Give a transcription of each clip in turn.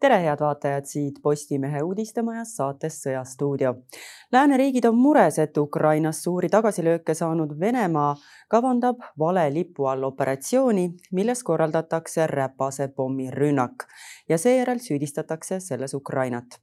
tere, head vaatajad, siit Postimehe uudistemajast saates Sõjastuudio. lääneriigid on mures, et Ukrainas suuri tagasilööke saanud Venemaa kavandab vale lipu all operatsiooni, milles korraldatakse räpase pommirünnak ja seejärel süüdistatakse selles Ukrainat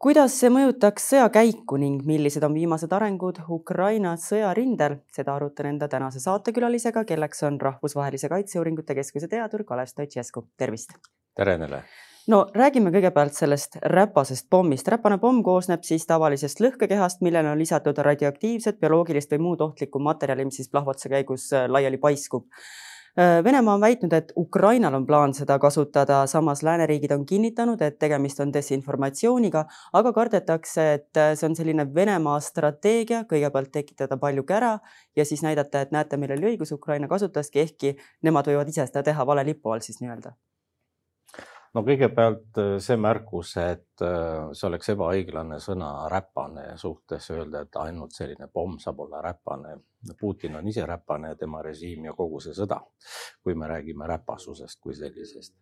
kuidas see mõjutaks sõjakäiku ning millised on viimased arengud Ukraina sõjarindel, seda arutan enda tänase saatekülalisega, kelleks on Rahvusvahelise Kaitseuuringute Keskuse teadur Kalev Stoicescu, tervist. tere Nele. No räägime kõigepealt sellest räpasest pommist. räpane pomm koosneb siis tavalisest lõhkekehast, millele on lisatud radioaktiivset, bioloogilist või muud ohtlikku materjali, mis siis plahvatuse käigus äh, laiali paiskub. Äh, Venemaa on väitnud, et Ukrainal on plaan seda kasutada, samas lääneriigid on kinnitanud, et tegemist on desinformatsiooniga, aga kardetakse, et äh, see on selline Venemaa strateegia, kõigepealt tekitada palju kära ja siis näidata, et näete, meil oli õigus, Ukraina kasutaski, ehkki nemad võivad ise seda teha vale lipu all siis nii-öelda no kõigepealt äh, see märkus, et äh, see oleks ebaõiglane sõna räpane suhtes öelda, et ainult selline pomm saab olla räpane. Putin on ise räpane, tema režiim ja kogu see sõda, kui me räägime räpasusest kui sellisest.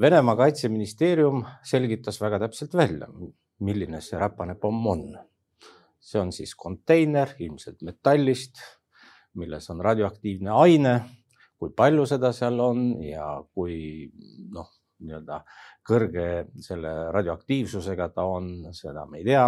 Venemaa kaitseministeerium selgitas väga täpselt välja, milline see räpane pomm on. see on siis konteiner, ilmselt metallist, milles on radioaktiivne aine kui palju seda seal on ja kui noh, nii-öelda kõrge selle radioaktiivsusega ta on, seda me ei tea.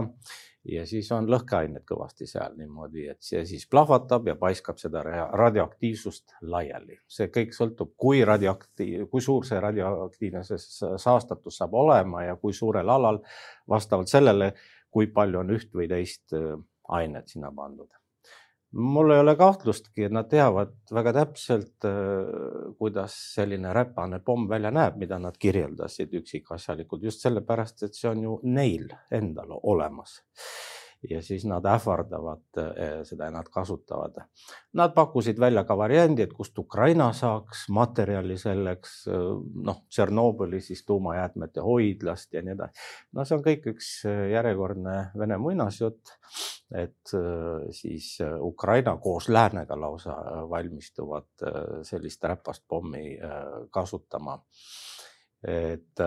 ja siis on lõhkeained kõvasti seal niimoodi, et see siis plahvatab ja paiskab seda radioaktiivsust laiali. see kõik sõltub, kui radioaktiiv, kui suur see radioaktiivne see saastatus saab olema ja kui suurel alal vastavalt sellele, kui palju on üht või teist äh, ainet sinna pandud mul ei ole kahtlustki, et nad teavad väga täpselt, äh, kuidas selline räpane pomm välja näeb, mida nad kirjeldasid üksikasjalikult just sellepärast, et see on ju neil endal olemas ja siis nad ähvardavad eh, seda ja nad kasutavad. Nad pakkusid välja ka variandi, et kust Ukraina saaks materjali selleks, eh, noh, Tšernobõli siis tuumajäätmete hoidlast ja nii edasi. no see on kõik üks eh, järjekordne Vene muinasjutt, et siis Ukraina koos läänega lausa valmistuvad sellist räpast pommi kasutama. et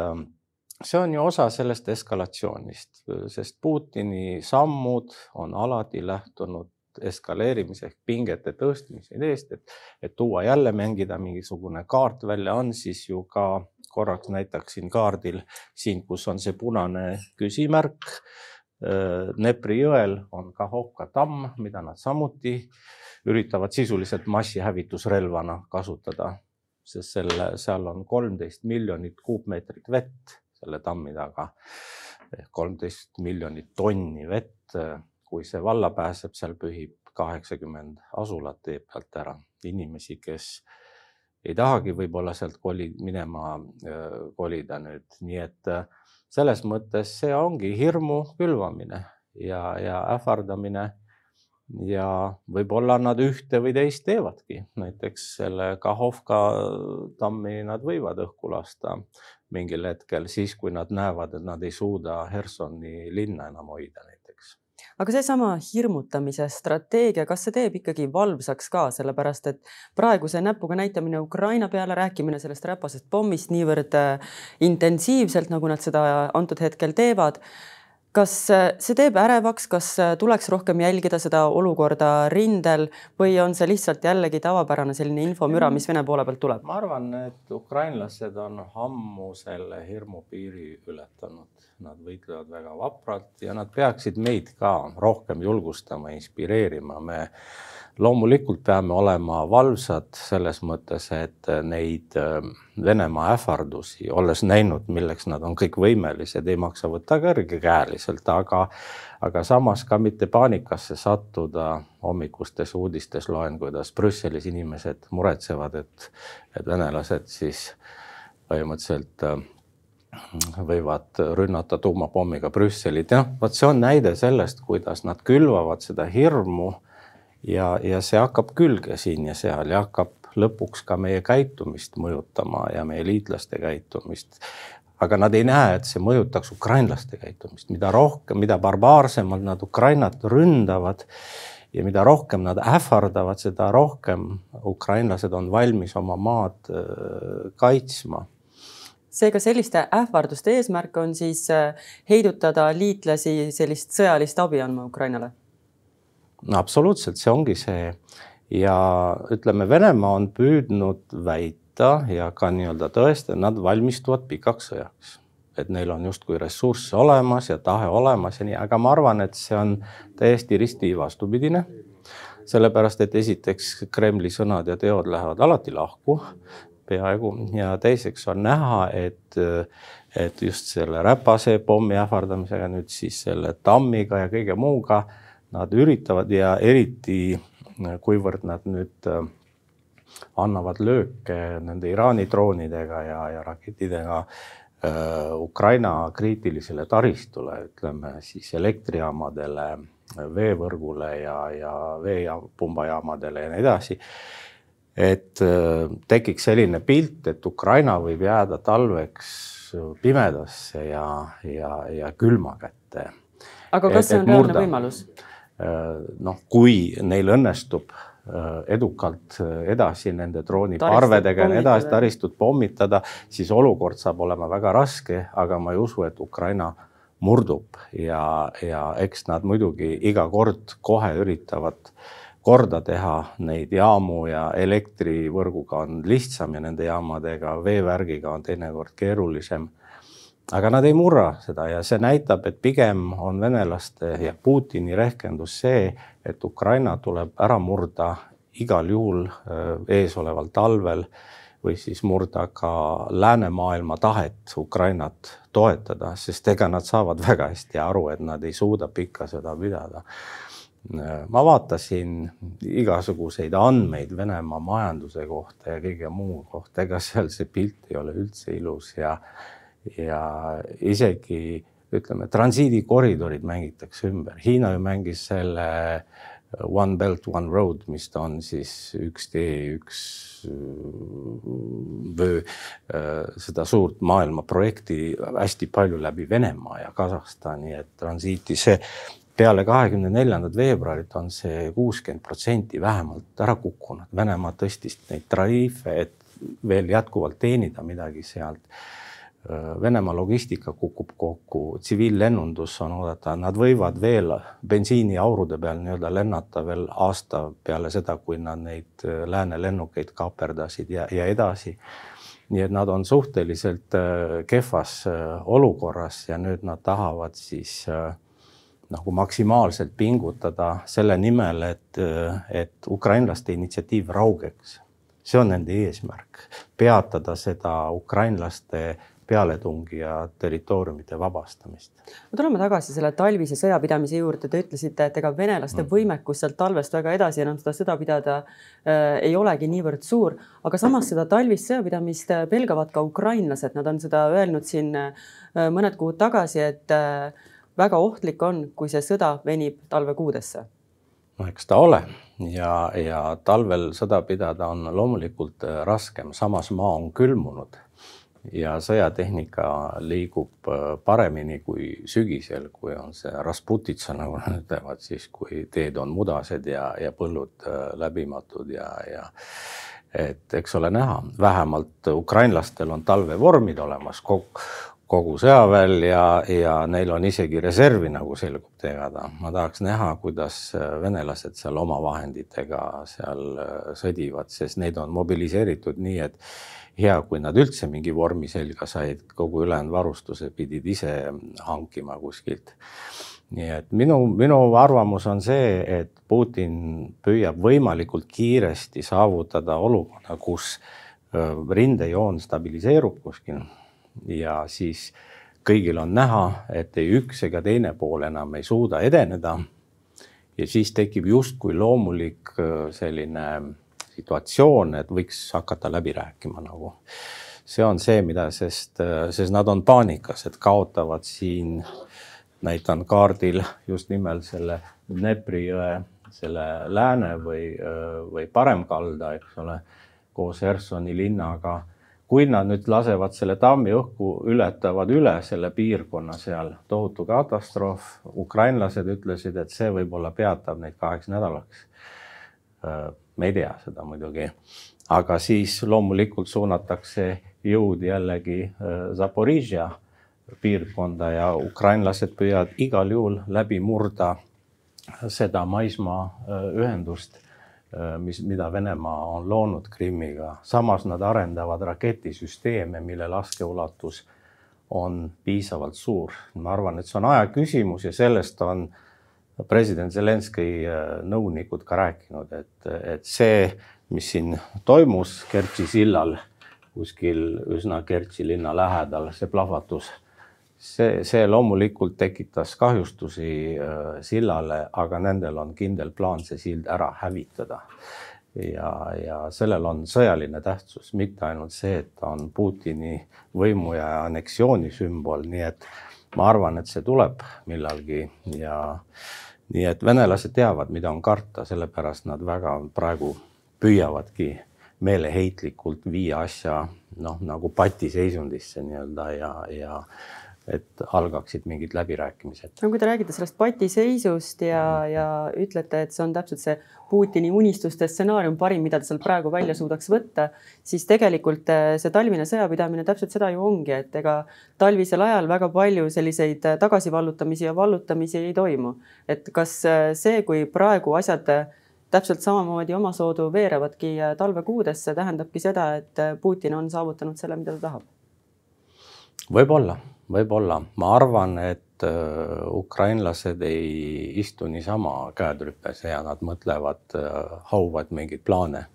see on ju osa sellest eskalatsioonist, sest Putini sammud on alati lähtunud eskaleerimise ehk pingete tõstmise ideest, et, et tuua jälle mängida mingisugune kaart välja, on siis ju ka korraks näitaksin kaardil siin, kus on see punane küsimärk. Dnepri jõel on Kahovka tamm, mida nad samuti üritavad sisuliselt massihävitusrelvana kasutada, sest selle, seal on kolmteist miljonit kuupmeetrit vett selle tammi taga. ehk kolmteist miljonit tonni vett, kui see valla pääseb, seal pühib kaheksakümmend asulat tee pealt ära, inimesi, kes ei tahagi võib-olla sealt koli, minema kolida nüüd, nii et selles mõttes see ongi hirmu külvamine ja, ja ähvardamine ja võib-olla nad ühte või teist teevadki, näiteks selle Kahovka tammi nad võivad õhku lasta mingil hetkel, siis kui nad näevad, et nad ei suuda Hersoni linna enam hoida näiteks. aga seesama hirmutamise strateegia, kas see teeb ikkagi valvsaks ka, sellepärast et praegu see näpuga näitamine Ukraina peale, rääkimine sellest räpasest pommist niivõrd äh, intensiivselt, nagu nad seda antud hetkel teevad kas äh, see teeb ärevaks, kas äh, tuleks rohkem jälgida seda olukorda rindel või on see lihtsalt jällegi tavapärane selline infomüra, mis Vene poole pealt tuleb? ma arvan, et ukrainlased on ammu selle hirmupiiri ületanud. Nad võitlevad väga vapralt ja nad peaksid meid ka rohkem julgustama, inspireerima. me loomulikult peame olema valvsad selles mõttes, et neid ähm, Venemaa ähvardusi, olles näinud, milleks nad on kõik võimelised, ei maksa võtta kõrgekäeliselt, aga, aga samas ka mitte paanikasse sattuda. hommikustes uudistes loen, kuidas Brüsselis inimesed muretsevad, et, et venelased siis põhimõtteliselt äh, võivad rünnata tuumapommiga Brüsselit, jah, vot see on näide sellest, kuidas nad külvavad seda hirmu ja, ja see hakkab külge siin ja seal ja hakkab lõpuks ka meie käitumist mõjutama ja meie liitlaste käitumist. aga nad ei näe, et see mõjutaks ukrainlaste käitumist, mida rohkem, mida barbaarsemalt nad Ukrainat ründavad ja mida rohkem nad ähvardavad, seda rohkem ukrainlased on valmis oma maad äh, kaitsma seega selliste ähvarduste eesmärk on siis heidutada liitlasi sellist sõjalist abi andma Ukrainale? No absoluutselt, see ongi see ja ütleme, Venemaa on püüdnud väita ja ka nii-öelda tõestada, nad valmistuvad pikaks sõjaks et neil on justkui ressurss olemas ja tahe olemas ja nii, aga ma arvan, et see on täiesti risti vastupidine. sellepärast, et esiteks Kremli sõnad ja teod lähevad alati lahku peaaegu ja teiseks on näha, et, et just selle räpase pommi ähvardamisega nüüd siis selle tammiga ja kõige muuga nad üritavad ja eriti kuivõrd nad nüüd annavad lööke nende Iraani droonidega ja, ja rakettidega Äh, Ukraina kriitilisele taristule, ütleme siis elektrijaamadele, veevõrgule ja, ja veepumbajaamadele ja nii edasi. et äh, tekiks selline pilt, et Ukraina võib jääda talveks pimedasse ja, ja, ja külma kätte. aga kas et, see on reaalne võimalus? Äh, noh, kui neil õnnestub Äh, edukalt äh, edasi nende drooniparvedega ja nii edasi, taristut pommitada, siis olukord saab olema väga raske, aga ma ei usu, et Ukraina murdub. Ja, ja eks nad muidugi iga kord kohe üritavad korda teha neid jaamu ja elektrivõrguga on lihtsam ja nende jaamadega, veevärgiga on teinekord keerulisem aga nad ei murra seda ja see näitab, et pigem on venelaste ja Putini rehkendus see, et Ukraina tuleb ära murda igal juhul äh, eesoleval talvel või siis murda ka läänemaailma tahet Ukrainat toetada, sest ega nad saavad väga hästi aru, et nad ei suuda pikka sõda pidada. Äh, ma vaatasin igasuguseid andmeid Venemaa majanduse kohta ja kõige muu kohta, ega seal see pilt ei ole üldse ilus ja ja isegi ütleme, transiidikoridorid mängitakse ümber, Hiina ju mängis selle One Belt, One Road, mis ta on siis üks tee, üks vöö, seda suurt maailmaprojekti hästi palju läbi Venemaa ja Kasahstani, et transiiti see peale kahekümne neljandat veebruarit on see kuuskümmend protsenti vähemalt ära kukkunud. Venemaa tõstis neid tariife, et veel jätkuvalt teenida midagi sealt Äh, Venemaa logistika kukub kokku, tsiviillennundus on oodata, nad võivad veel bensiiniaurude peal nii-öelda lennata veel aasta peale seda, kui nad neid äh, lääne lennukeid kaaperdasid ja, ja edasi. nii et nad on suhteliselt äh, kehvas olukorras ja nüüd nad tahavad siis nagu maksimaalselt pingutada selle nimel, et, et ukrainlaste initsiatiiv raugeks. see on nende eesmärk, peatada seda ukrainlaste pealetungi ja territooriumite vabastamist. no tuleme tagasi selle talvise sõjapidamise juurde, te ütlesite, et ega venelaste mm. võimekus sealt talvest väga edasi enam seda sõda pidada äh, ei olegi niivõrd suur, aga samas seda talvist sõjapidamist äh, pelgavad ka ukrainlased, nad on seda öelnud siin äh, mõned kuud tagasi, et äh, väga ohtlik on, kui see sõda venib talvekuudesse. No eks ta ole. Ja, ja talvel sõda pidada on loomulikult äh, raskem, samas maa on külmunud ja sõjatehnika liigub äh, paremini kui sügisel, kui on see rasputitsa, nagu nad ütlevad, siis kui teed on mudased ja, ja põllud äh, läbimatud ja, ja et eks ole näha, vähemalt ukrainlastel on talvevormid olemas kogu, kogu sõjaväel ja, ja neil on isegi reservi, nagu selgub tegada. ma tahaks näha, kuidas äh, venelased seal oma vahenditega seal sõdivad, sest neid on mobiliseeritud nii, et hea, kui nad üldse mingi vormi selga said, kogu ülejäänud varustuse pidid ise hankima kuskilt. nii et minu, minu arvamus on see, et Putin püüab võimalikult kiiresti saavutada olukorda, kus rindejoon stabiliseerub kuskil ja siis kõigil on näha, et ei üks ega teine pool enam ei suuda edeneda. ja siis tekib justkui loomulik selline situatsioon, et võiks hakata läbi rääkima nagu. see on see, mida, sest, sest nad on paanikas, et kaotavad siin, näitan kaardil just nimelt selle Dnepri jõe selle lääne või, või paremkalda, eks ole, koos Hersoni linnaga kui nad nüüd lasevad selle tammi õhku, ületavad üle selle piirkonna seal, tohutu katastroof. ukrainlased ütlesid, et see võib-olla peatab neid kaheks nädalaks me ei tea seda muidugi. aga siis loomulikult suunatakse jõud jällegi Zaporižja piirkonda ja ukrainlased püüavad igal juhul läbi murda seda maismaaühendust, mis, mida Venemaa on loonud Krimmiga. samas nad arendavad raketisüsteeme, mille laskeulatus on piisavalt suur. ma arvan, et see on aja küsimus ja sellest on president Zelenskõi nõunikud ka rääkinud, et, et see, mis siin toimus Kertši sillal kuskil üsna Kertši linna lähedal, see plahvatus see, see loomulikult tekitas kahjustusi äh, sillale, aga nendel on kindel plaan see sild ära hävitada. ja, ja sellel on sõjaline tähtsus, mitte ainult see, et ta on Putini võimu ja anneksiooni sümbol, nii et ma arvan, et see tuleb millalgi ja nii et venelased teavad, mida on karta, sellepärast nad väga praegu püüavadki meeleheitlikult viia asja noh, nagu patiseisundisse nii-öelda ja, ja et algaksid mingid läbirääkimised. no kui te räägite sellest patiseisust ja, ja ütlete, et see on täpselt see Putini unistuste stsenaarium, parim, mida ta seal praegu välja suudaks võtta, siis tegelikult eh, see talvine sõjapidamine täpselt seda ju ongi, et ega talvisel ajal väga palju selliseid eh, tagasivallutamisi ja vallutamisi ei toimu. et kas eh, see, kui praegu asjad täpselt samamoodi omasoodu veeravadki talvekuudesse, tähendabki seda, et Putin on saavutanud selle, mida ta tahab? võib-olla võib-olla, ma arvan, et äh, ukrainlased ei istu niisama käed rüpes ja nad mõtlevad, äh, hauvad mingeid plaane.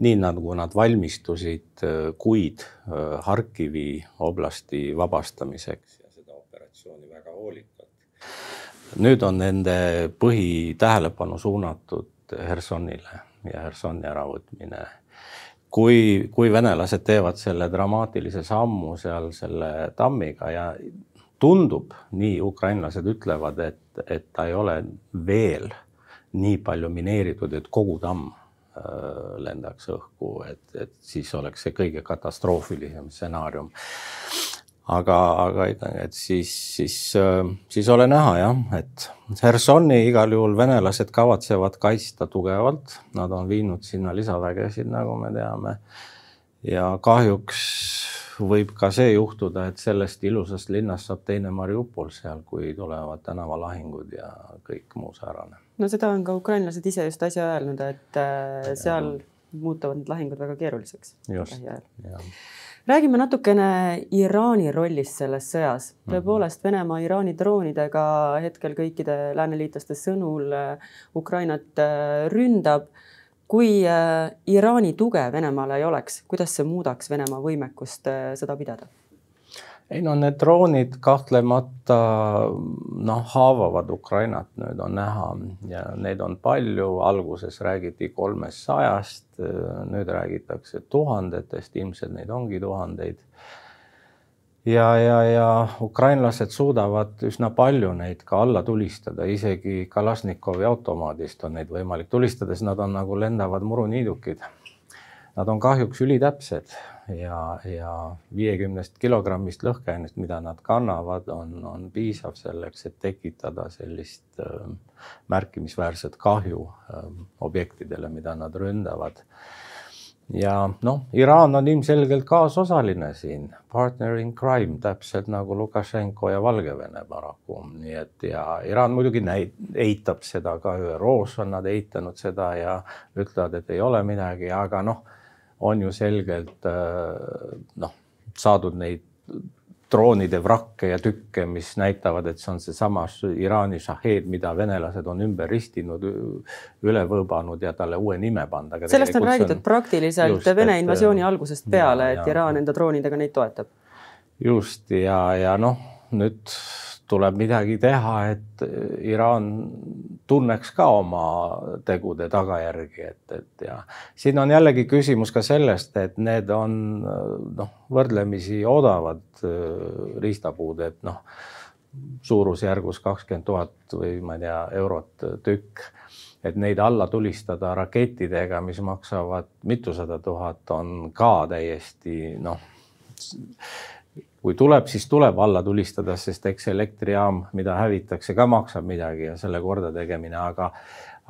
nii nagu nad valmistusid äh, kuid Harkivi oblasti vabastamiseks ja seda operatsiooni väga hoolikalt. nüüd on nende põhitähelepanu suunatud Hersonile ja Hersoni äravõtmine kui, kui venelased teevad selle dramaatilise sammu seal selle tammiga ja tundub, nii ukrainlased ütlevad, et, et ta ei ole veel nii palju mineeritud, et kogu tamm äh, lendaks õhku, et, et siis oleks see kõige katastroofilisem stsenaarium aga, aga et siis, siis, äh, siis ole näha jah, et Hersoni igal juhul venelased kavatsevad kaitsta tugevalt, nad on viinud sinna lisavägesid, nagu me teame. ja kahjuks võib ka see juhtuda, et sellest ilusast linnast saab teine Mariupol seal, kui tulevad tänavalahingud ja kõik muu säärane. no seda on ka ukrainlased ise just äsja öelnud, et äh, seal ja. muutuvad need lahingud väga keeruliseks. just, jah räägime natukene Iraani rollist selles sõjas. Mhm. tõepoolest, Venemaa Iraani droonidega hetkel kõikide lääneliitlaste sõnul äh, Ukrainat äh, ründab. kui äh, Iraani tuge Venemaale ei oleks, kuidas see muudaks Venemaa võimekust sõda pidada? Ei no need droonid kahtlemata noh, haavavad Ukrainat, nüüd on näha ja neid on palju, alguses räägiti kolmesajast, nüüd räägitakse tuhandetest, ilmselt neid ongi tuhandeid. ja, ja, ja ukrainlased suudavad üsna palju neid ka alla tulistada, isegi Kalašnikovi automaadist on neid võimalik tulistada, sest nad on nagu lendavad muruniidukid. Nad on kahjuks ülitäpsed ja, ja viiekümnest kilogrammist lõhkeainest, mida nad kannavad, on, on piisav selleks, et tekitada sellist äh, märkimisväärset kahju äh, objektidele, mida nad ründavad. ja noh, Iraan on ilmselgelt kaasosaline siin, partner in crime, täpselt nagu Lukašenko ja Valgevene paraku, nii et ja Iraan muidugi näit-, eitab seda ka ÜRO-s on nad eitanud seda ja ütlevad, et ei ole midagi, aga noh on ju selgelt äh, noh, saadud neid droonide vrakke ja tükke, mis näitavad, et see on seesama Iraani Shahed, mida venelased on ümber ristinud, üle võõbanud ja talle uue nime pannud. sellest on räägitud on praktiliselt just, Vene invasiooni algusest peale, et ja, Iraan enda droonidega neid toetab. just ja, ja noh, nüüd tuleb midagi teha, et Iraan tunneks ka oma tegude tagajärgi, et, et ja siin on jällegi küsimus ka sellest, et need on noh, võrdlemisi odavad äh, riistapuud, et noh, suurusjärgus kakskümmend tuhat või ma ei tea, eurot tükk. et neid alla tulistada rakettidega, mis maksavad mitusada tuhat, on ka täiesti noh kui tuleb, siis tuleb alla tulistada, sest eks elektrijaam, mida hävitakse, ka maksab midagi ja selle kordategemine, aga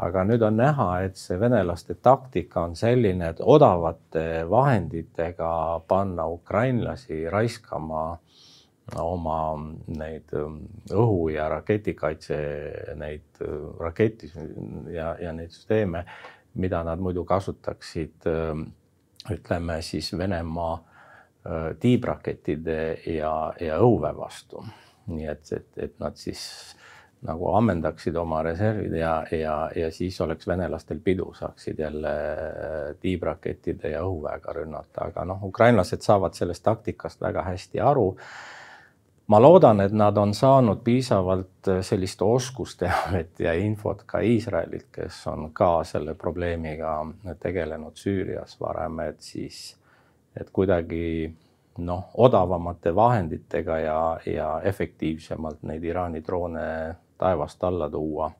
aga nüüd on näha, et see venelaste taktika on selline, et odavate vahenditega panna ukrainlasi raiskama oma neid ähm, õhu ja raketikaitse, neid äh, raketi ja, ja neid süsteeme, mida nad muidu kasutaksid, ähm, ütleme siis Venemaa tiibrakettide ja, ja õhuväe vastu. nii et, et, et nad siis nagu ammendaksid oma reservid ja, ja, ja siis oleks venelastel pidu, saaksid jälle äh, tiibrakettide ja õhuväega rünnata, aga noh, ukrainlased saavad sellest taktikast väga hästi aru ma loodan, et nad on saanud piisavalt äh, sellist oskusteavet ja infot ka Iisraelilt, kes on ka selle probleemiga tegelenud Süürias varem, et siis, et kuidagi noh, odavamate vahenditega ja, ja efektiivsemalt neid Iraani droone taevast alla tuua.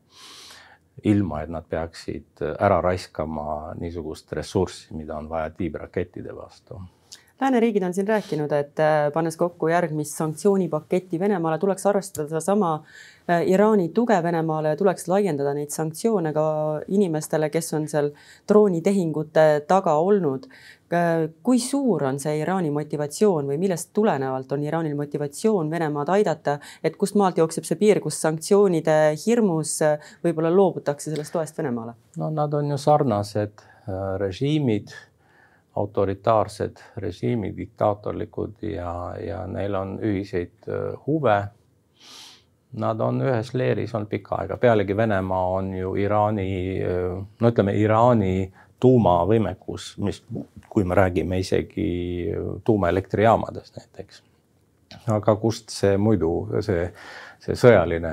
ilma, et nad peaksid ära raiskama niisugust ressurssi, mida on vaja tiibrakettide vastu lääneriigid on siin rääkinud, et äh, pannes kokku järgmist sanktsioonipaketti Venemaale, tuleks arvestada sedasama äh, Iraani tuge Venemaale ja tuleks laiendada neid sanktsioone ka inimestele, kes on seal droonitehingute taga olnud. Äh, kui suur on see Iraani motivatsioon või millest tulenevalt on Iraanil motivatsioon Venemaad aidata, et kust maalt jookseb see piir, kus sanktsioonide hirmus võib-olla loobutakse sellest toest Venemaale? no nad on ju sarnased režiimid autoritaarsed režiimid, diktaatorlikud ja, ja neil on ühiseid huve. Nad on ühes leeris olnud pikka aega, pealegi Venemaa on ju Iraani, no ütleme, Iraani tuumavõimekus, mis, kui me räägime isegi tuumaelektrijaamadest näiteks. aga kust see muidu, see see sõjaline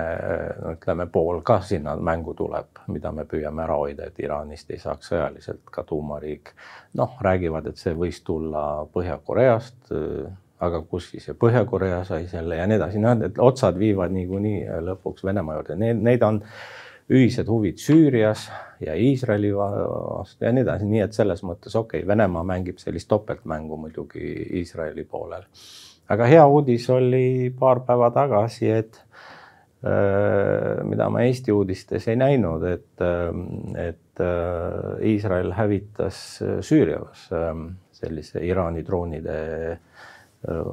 no ütleme pool ka sinna mängu tuleb, mida me püüame ära hoida, et Iraanist ei saaks sõjaliselt ka tuumariik. noh, räägivad, et see võis tulla Põhja-Koreast, aga kus siis Põhja-Korea sai selle ja nii edasi, noh, et otsad viivad niikuinii lõpuks Venemaa juurde, need, neid on ühised huvid Süürias ja Iisraeli vastu ja nii edasi, nii et selles mõttes okei okay,, Venemaa mängib sellist topeltmängu muidugi Iisraeli poolel. aga hea uudis oli paar päeva tagasi, et mida ma Eesti uudistes ei näinud, et, äh, et äh, Iisrael hävitas Süürias sellise Iraani droonide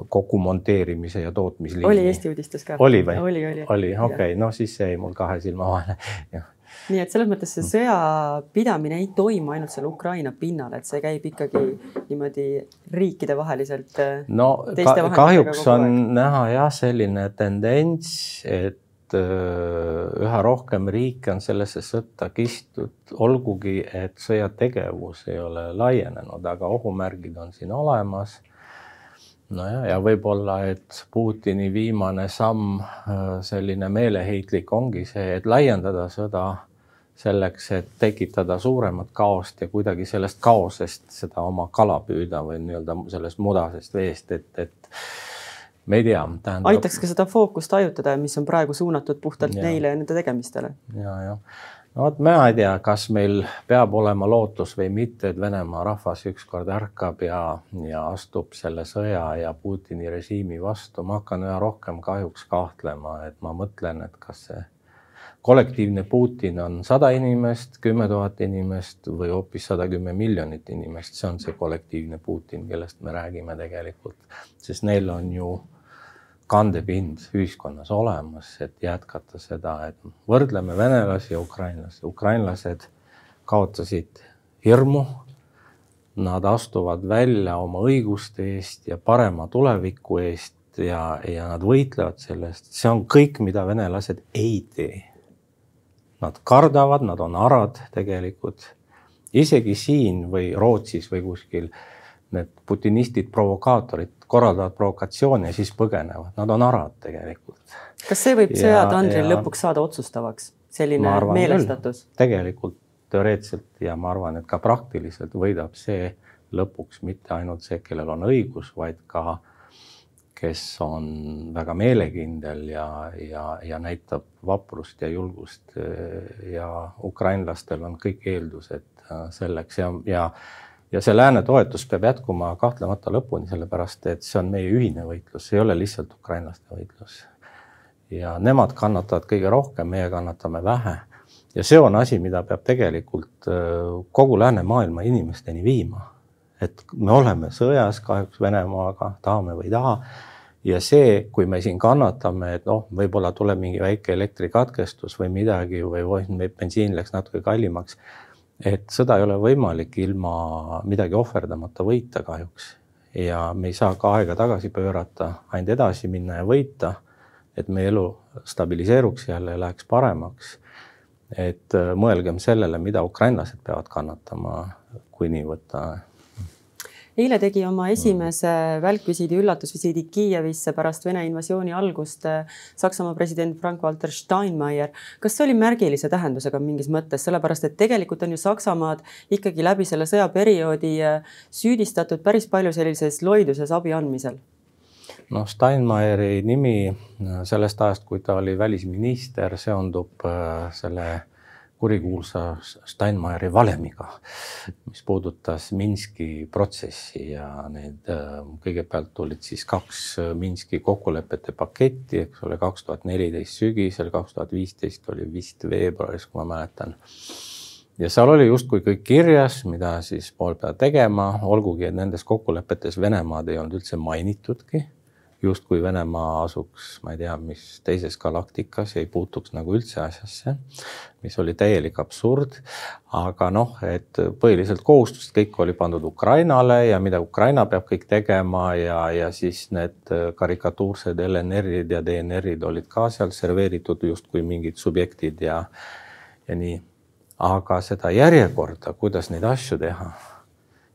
kokku monteerimise ja tootmisliini. oli Eesti uudistes ka? oli või? oli, oli. oli, okei okay., no siis see jäi mul kahe silma vahele nii et selles mõttes see sõjapidamine ei toimu ainult seal Ukraina pinnal, et see käib ikkagi niimoodi riikidevaheliselt. no ka, kahjuks on näha jah, selline tendents, et Äh, üha rohkem riike on sellesse sõtta kistud, olgugi et sõjategevus ei ole laienenud, aga ohumärgid on siin olemas. nojah, ja võib-olla, et Putini viimane samm, äh, selline meeleheitlik, ongi see, et laiendada sõda selleks, et tekitada suuremat kaost ja kuidagi sellest kaosest seda oma kala püüda või nii-öelda sellest mudasest veest, et, et me ei tea, aitaks ka seda fookust hajutada, mis on praegu suunatud puhtalt ja. neile ja nende tegemistele. ja, jah. no vot, mina ei tea, kas meil peab olema lootus või mitte, et Venemaa rahvas ükskord ärkab ja, ja astub selle sõja ja Putini režiimi vastu. ma hakkan üha rohkem kahjuks kahtlema, et ma mõtlen, et kas see kollektiivne Putin on sada inimest, kümme tuhat inimest või hoopis sada kümme miljonit inimest, see on see kollektiivne Putin, kellest me räägime tegelikult, sest neil on ju kandepind ühiskonnas olemas, et jätkata seda, et võrdleme venelasi ja ukrainlasi. ukrainlased kaotasid hirmu. Nad astuvad välja oma õiguste eest ja parema tuleviku eest ja, ja nad võitlevad selle eest. see on kõik, mida venelased ei tee. Nad kardavad, nad on arad tegelikult. isegi siin või Rootsis või kuskil need putinistid, provokaatorid korraldavad provokatsioone ja siis põgenevad, nad on arad tegelikult. kas see võib sõjatandril lõpuks saada otsustavaks, selline meelestatus? tegelikult teoreetiliselt ja ma arvan, et ka praktiliselt võidab see lõpuks mitte ainult see, kellel on õigus, vaid ka kes on väga meelekindel ja, ja, ja näitab vaprust ja julgust. Ja ukrainlastel on kõik eeldused selleks. Ja, ja ja see lääne toetus peab jätkuma kahtlemata lõpuni, sellepärast et see on meie ühine võitlus, ei ole lihtsalt ukrainlaste võitlus. ja nemad kannatavad kõige rohkem, meie kannatame vähe. ja see on asi, mida peab tegelikult kogu läänemaailma inimesteni viima. et me oleme sõjas kahjuks Venemaaga, tahame või ei taha ja see, kui me siin kannatame, et noh, võib-olla tuleb mingi väike elektrikatkestus või midagi või bensiin läks natuke kallimaks. Et sõda ei ole võimalik ilma midagi ohverdamata võita kahjuks ja me ei saa ka aega tagasi pöörata, ainult edasi minna ja võita. et meie elu stabiliseeruks jälle ja läheks paremaks. et äh, mõelgem sellele, mida ukrainlased peavad kannatama, kui nii võtta eile tegi oma esimese välkvisiidi, üllatusvisiidi Kiievisse pärast Vene invasiooni algust äh, Saksamaa president Frank-Walter Steinmeier. kas see oli märgilise tähendusega mingis mõttes, sellepärast et tegelikult on ju Saksamaad ikkagi läbi selle sõjaperioodi äh, süüdistatud päris palju sellises loiduses abi andmisel noh, Steinmeieri nimi äh, sellest ajast, kui ta oli välisminister, seondub selle kurikuulsa Steinmeieri valemiga, mis puudutas Minski protsessi ja need äh, kõigepealt tulid siis kaks äh, Minski kokkulepete paketti, eks ole, kaks tuhat neliteist sügisel, kaks tuhat viisteist oli vist veebruaris, kui ma mäletan. ja seal oli justkui kõik kirjas, mida siis pool peab tegema, olgugi et nendes kokkulepetes Venemaad ei olnud üldse mainitudki justkui Venemaa asuks, ma ei tea, mis teises galaktikas, ei puutuks nagu üldse asjasse, mis oli täielik absurd. aga noh, et põhiliselt kohustused kõik oli pandud Ukrainale ja mida Ukraina peab kõik tegema ja, ja siis need karikatuursed LNR-id ja DNR-id olid ka seal serveeritud justkui mingid subjektid ja, ja nii. aga seda järjekorda, kuidas neid asju teha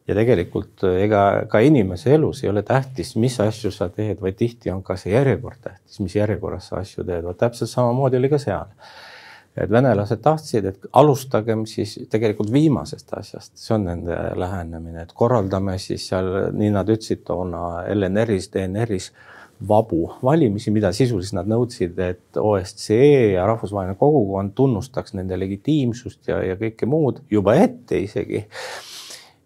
ja tegelikult äh, ega ka inimese elus ei ole tähtis, mis asju sa teed, vaid tihti on ka see järjekord tähtis, mis järjekorras sa asju teed, vot täpselt samamoodi oli ka seal. et venelased tahtsid, et alustagem siis tegelikult viimasest asjast, see on nende lähenemine, et korraldame siis seal, nii nad ütlesid toona LNR-is, DNR-is vabu valimisi, mida sisuliselt nad nõudsid, et OSCE ja rahvusvaheline kogukond tunnustaks nende legitiimsust ja, ja kõike muud. Juba ette isegi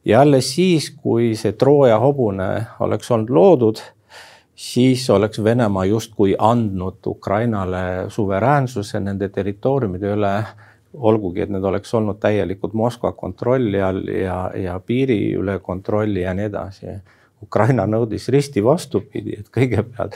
ja alles siis, kui see Trooja hobune oleks olnud loodud, siis oleks Venemaa justkui andnud Ukrainale suveräänsuse nende territooriumide üle, olgugi et need oleks olnud täielikult Moskva kontrolli all ja, ja piiri üle kontrolli ja nii edasi Ukraina nõudis risti vastupidi, et kõigepealt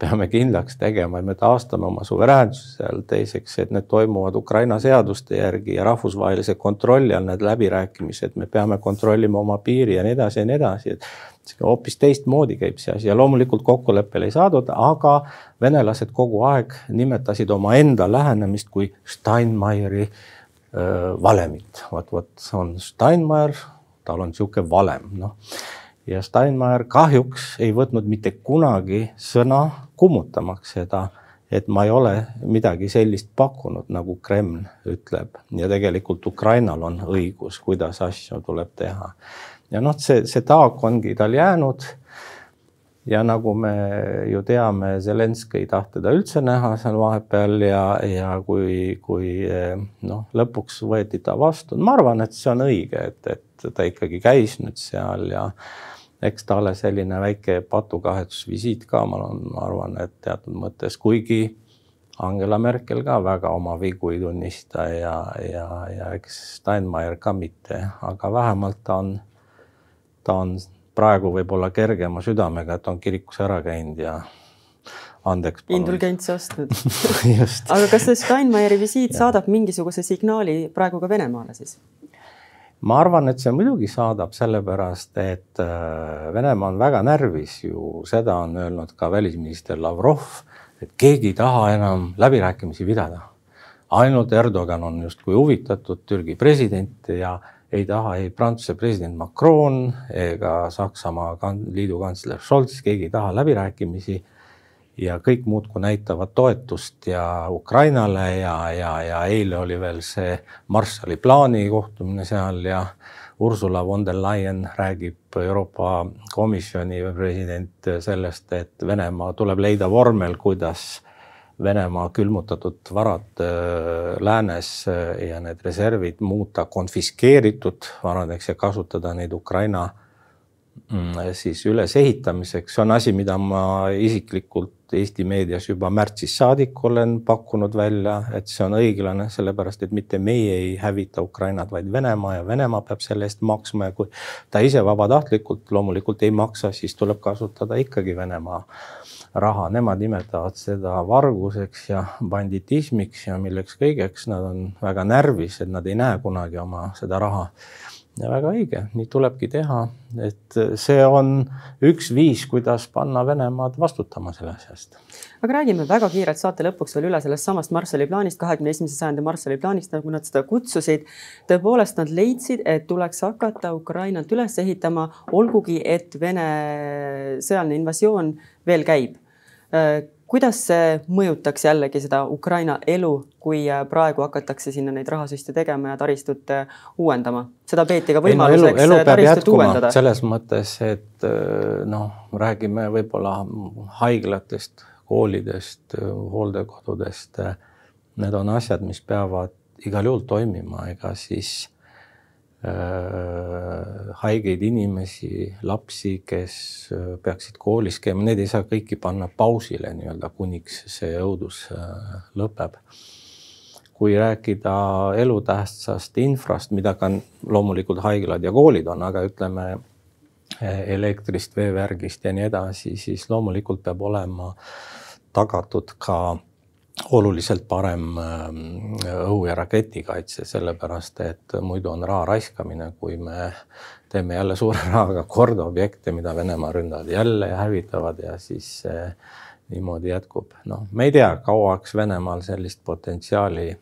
peame kindlaks tegema, et me taastame oma suveräänsuse seal, teiseks, et need toimuvad Ukraina seaduste järgi ja rahvusvahelise kontrolli all need läbirääkimised, me peame kontrollima oma piiri ja nii edasi ja nii edasi, et hoopis teistmoodi käib see asi. Ja loomulikult kokkuleppele ei saadud, aga venelased kogu aeg nimetasid omaenda lähenemist kui Steinmeieri valemit, vot, vot on Steinmeier, tal on niisugune valem, noh ja Steinmeier kahjuks ei võtnud mitte kunagi sõna kummutamaks seda, et ma ei ole midagi sellist pakkunud, nagu Kreml ütleb ja tegelikult Ukrainal on õigus, kuidas asju tuleb teha. ja noh, see, see taak ongi tal jäänud. ja nagu me ju teame, Zelenskõi ei tahtnud teda üldse näha seal vahepeal ja, ja kui, kui noh, lõpuks võeti ta vastu, ma arvan, et see on õige, et, et ta ikkagi käis nüüd seal ja eks talle selline väike patukahetsusvisiit ka, ma arvan, et teatud mõttes, kuigi Angela Merkel ka väga oma vigu ei tunnista ja, ja, ja eks Steinmeier ka mitte, aga vähemalt ta on, ta on praegu võib-olla kergema südamega, et on kirikus ära käinud ja andeks. indulgentsi ostnud. Aga kas see Steinmeieri visiit saadab mingisuguse signaali praegu ka Venemaale siis? Ma arvan, et see muidugi saadab, sellepärast et äh, Venemaa on väga närvis ju, seda on öelnud ka välisminister Lavrov, et keegi ei taha enam läbirääkimisi pidada. ainult Erdogan on justkui huvitatud, Türgi president ja ei taha ei Prantsuse president Macron ega Saksamaa liidu kantsler Scholz, keegi ei taha läbirääkimisi ja kõik muudkui näitavad toetust ja Ukrainale ja, ja, ja eile oli veel see Marshalli plaani kohtumine seal ja Ursula von der Leyen räägib Euroopa Komisjoni president sellest, et Venemaa tuleb leida vormel, kuidas Venemaa külmutatud varad äh, läänes äh, ja need reservid muuta konfiskeeritud varadeks ja kasutada neid Ukraina siis ülesehitamiseks, see on asi, mida ma isiklikult Eesti meedias juba märtsist saadik olen pakkunud välja, et see on õiglane, sellepärast et mitte meie ei hävita Ukrainat, vaid Venemaa ja Venemaa peab selle eest maksma. Ja kui ta ise vabatahtlikult loomulikult ei maksa, siis tuleb kasutada ikkagi Venemaa raha, nemad nimetavad seda varguseks ja banditismiks ja milleks kõigeks, nad on väga närvis, et nad ei näe kunagi oma seda raha ja väga õige, nii tulebki teha, et see on üks viis, kuidas panna Venemaad vastutama selle asja eest. aga räägime väga kiirelt saate lõpuks veel üle sellest samast Marshalli plaanist, kahekümne esimese sajandi Marshalli plaanist, nagu nad seda kutsusid. tõepoolest, nad leidsid, et tuleks hakata Ukrainat üles ehitama, olgugi et Vene sõjaline invasioon veel käib kuidas see mõjutaks jällegi seda Ukraina elu, kui äh, praegu hakatakse sinna neid rahasüste tegema ja taristut äh, uuendama? seda peeti ka võimaluseks no, äh, taristut uuendada. selles mõttes, et noh, räägime võib-olla haiglatest, koolidest, hooldekodudest. Need on asjad, mis peavad igal juhul toimima, ega siis haigeid inimesi, lapsi, kes äh, peaksid koolis käima, need ei saa kõiki panna pausile nii-öelda, kuniks see õudus äh, lõpeb. kui rääkida elutähtsast infrast, mida ka loomulikult haiglad ja koolid on, aga ütleme elektrist, veevärgist ja nii edasi, siis loomulikult peab olema tagatud ka oluliselt parem ähm, õhu- ja raketikaitse, sellepärast et muidu on raha raiskamine, kui me teeme jälle suure rahaga kordaobjekte, mida Venemaa ründavad jälle ja hävitavad ja siis see niimoodi jätkub. noh, me ei tea, kauaks Venemaal sellist potentsiaali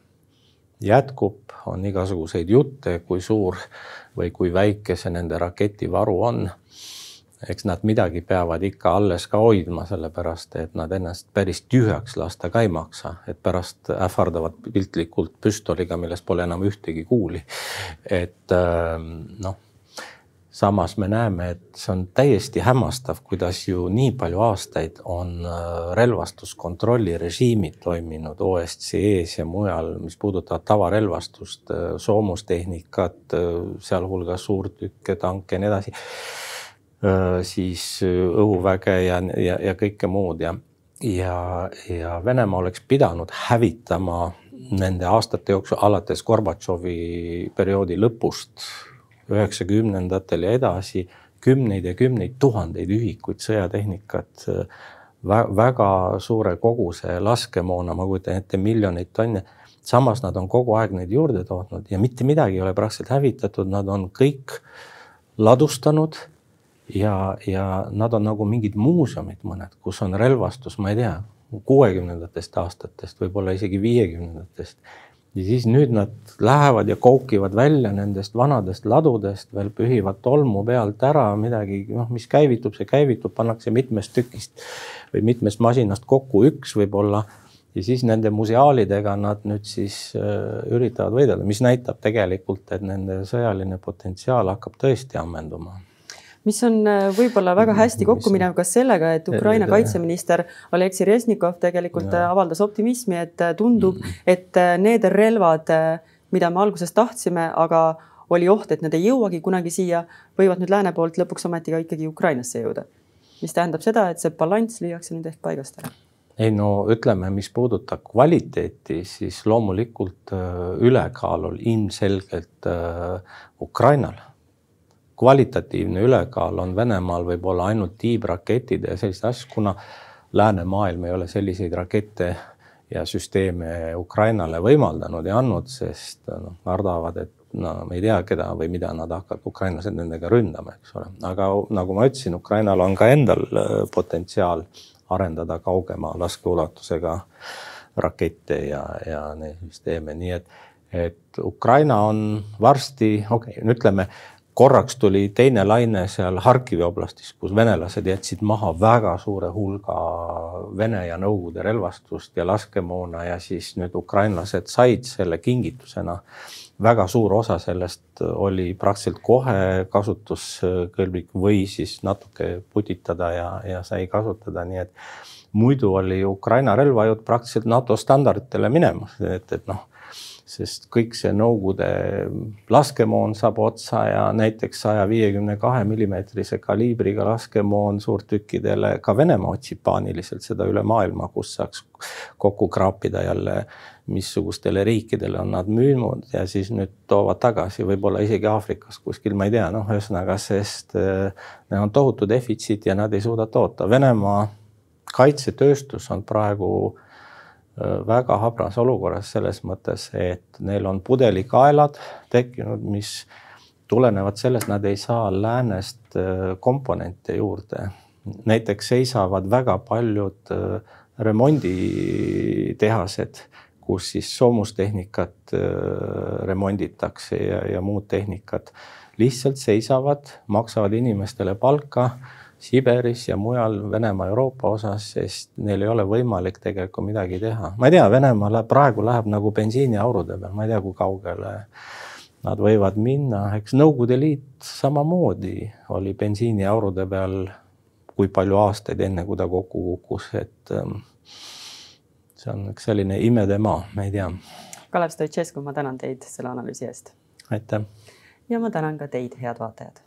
jätkub, on igasuguseid jutte, kui suur või kui väike see nende raketivaru on eks nad midagi peavad ikka alles ka hoidma, sellepärast et nad ennast päris tühjaks lasta ka ei maksa, et pärast ähvardavad piltlikult püstoliga, milles pole enam ühtegi kuuli. et ähm, noh, samas me näeme, et see on täiesti hämmastav, kuidas ju nii palju aastaid on äh, relvastuskontrolli režiimid toiminud OSCE-s ja mujal, mis puudutavad tavarelvastust, äh, soomustehnikat, äh, sealhulgas suurtükke, tanke ja nii edasi siis äh, õhuväge ja, ja, ja kõike muud ja, ja, ja Venemaa oleks pidanud hävitama nende aastate jooksul alates Gorbatšovi perioodi lõpust, üheksakümnendatel ja edasi, kümneid ja kümneid tuhandeid ühikuid sõjatehnikat, väga suure koguse laskemoona, ma kujutan ette, miljoneid tonne. samas nad on kogu aeg neid juurde tootnud ja mitte midagi ei ole praktiliselt hävitatud, nad on kõik ladustanud ja, ja nad on nagu mingid muuseumid mõned, kus on relvastus, ma ei tea, kuuekümnendatest aastatest, võib-olla isegi viiekümnendatest. ja siis nüüd nad lähevad ja koukivad välja nendest vanadest ladudest, veel pühivad tolmu pealt ära midagi, noh, mis käivitub, see käivitub, pannakse mitmest tükist või mitmest masinast kokku üks võib-olla ja siis nende museaalidega nad nüüd siis äh, üritavad võidelda, mis näitab tegelikult, et nende sõjaline potentsiaal hakkab tõesti ammenduma mis on äh, võib-olla väga hästi kokku minev ka sellega, et Ukraina kaitseminister Aleksei Reznikov tegelikult ja. Äh, avaldas optimismi, et äh, tundub, mm. et need relvad, mida me alguses tahtsime, aga oli oht, et need ei jõuagi kunagi siia, võivad nüüd lääne poolt lõpuks ometi ka ikkagi Ukrainasse jõuda. mis tähendab seda, et see balanss lüüakse nüüd ehk paigast ära ei no ütleme, mis puudutab kvaliteeti, siis loomulikult ülekaal on ilmselgelt Ukrainal kvalitatiivne ülekaal on Venemaal võib-olla ainult tiibraketid ja sellised asjad, kuna läänemaailm ei ole selliseid rakette ja süsteeme Ukrainale võimaldanud ja andnud, sest noh, kardavad, et no me ei tea, keda või mida nad hakkavad, ukrainlased nendega ründama, eks ole. aga nagu ma ütlesin, Ukrainal on ka endal äh, potentsiaal arendada kaugema laskeulatusega rakette ja, ja neid süsteeme, nii et, et Ukraina on varsti, okei okay,, ütleme korraks tuli teine laine seal Harkivi oblastis, kus venelased jätsid maha väga suure hulga Vene ja Nõukogude relvastust ja laskemoona ja siis nüüd ukrainlased said selle kingitusena. väga suur osa sellest oli praktiliselt kohe kasutuskõlblik või siis natuke putitada ja, ja sai kasutada, nii et muidu oli Ukraina relvajõud praktiliselt NATO standarditele minemas, et, et noh sest kõik see Nõukogude laskemoon saab otsa ja näiteks saja viiekümne kahe millimeetrise kaliibriga laskemoon suurtükkidele, ka Venemaa otsib paaniliselt seda üle maailma, kus saaks kokku kraapida jälle, missugustele riikidele on nad müünud ja siis nüüd toovad tagasi, võib-olla isegi Aafrikas kuskil, ma ei tea, noh, ühesõnaga, sest äh, neil on tohutu defitsiit ja nad ei suuda toota. Venemaa kaitsetööstus on praegu äh, väga habras olukorras selles mõttes, et neil on pudelikaelad tekkinud, mis tulenevad sellest, nad ei saa läänest äh, komponente juurde. näiteks seisavad väga paljud äh, remonditehased, kus siis soomustehnikat remonditakse ja, ja muud tehnikat lihtsalt seisavad, maksavad inimestele palka Siberis ja mujal Venemaa Euroopa osas, sest neil ei ole võimalik tegelikult midagi teha. ma ei tea, Venemaa läheb, praegu läheb nagu bensiiniaurude peal, ma ei tea, kui kaugele nad võivad minna, eks Nõukogude Liit samamoodi oli bensiiniaurude peal kui palju aastaid, enne kui ta kokku kukkus, et ähm, see on üks selline imedemaa, ma ei tea. Kalev Stoicescu, ma tänan teid selle analüüsi eest. aitäh. ja ma tänan ka teid, head vaatajad